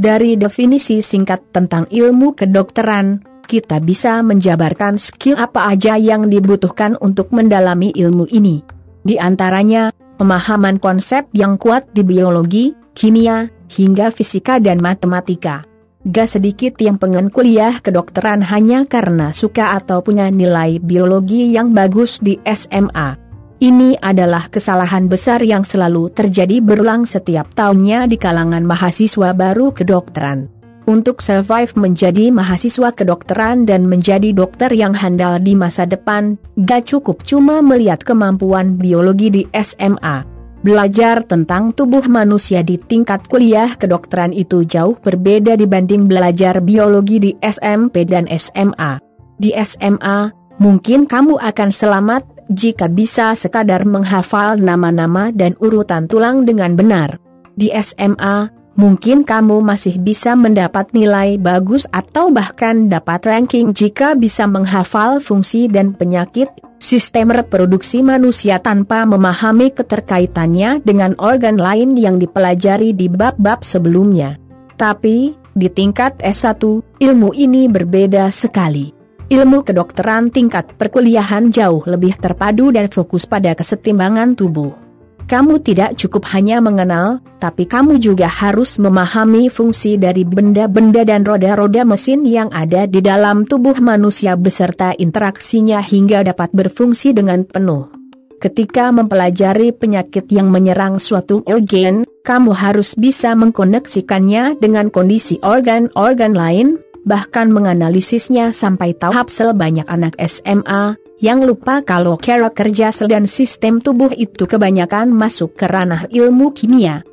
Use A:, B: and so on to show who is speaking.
A: Dari definisi singkat tentang ilmu kedokteran, kita bisa menjabarkan skill apa aja yang dibutuhkan untuk mendalami ilmu ini. Di antaranya, pemahaman konsep yang kuat di biologi, kimia, hingga fisika dan matematika. Gak sedikit yang pengen kuliah kedokteran hanya karena suka atau punya nilai biologi yang bagus di SMA. Ini adalah kesalahan besar yang selalu terjadi berulang setiap tahunnya di kalangan mahasiswa baru kedokteran. Untuk survive menjadi mahasiswa kedokteran dan menjadi dokter yang handal di masa depan, gak cukup cuma melihat kemampuan biologi di SMA. Belajar tentang tubuh manusia di tingkat kuliah kedokteran itu jauh berbeda dibanding belajar biologi di SMP dan SMA. Di SMA, mungkin kamu akan selamat jika bisa sekadar menghafal nama-nama dan urutan tulang dengan benar. Di SMA, mungkin kamu masih bisa mendapat nilai bagus atau bahkan dapat ranking jika bisa menghafal fungsi dan penyakit sistem reproduksi manusia tanpa memahami keterkaitannya dengan organ lain yang dipelajari di bab-bab sebelumnya. Tapi, di tingkat S1, ilmu ini berbeda sekali ilmu kedokteran tingkat perkuliahan jauh lebih terpadu dan fokus pada kesetimbangan tubuh. Kamu tidak cukup hanya mengenal, tapi kamu juga harus memahami fungsi dari benda-benda dan roda-roda mesin yang ada di dalam tubuh manusia beserta interaksinya hingga dapat berfungsi dengan penuh. Ketika mempelajari penyakit yang menyerang suatu organ, kamu harus bisa mengkoneksikannya dengan kondisi organ-organ lain, bahkan menganalisisnya sampai tahap sel banyak anak SMA, yang lupa kalau cara kerja sel dan sistem tubuh itu kebanyakan masuk ke ranah ilmu kimia.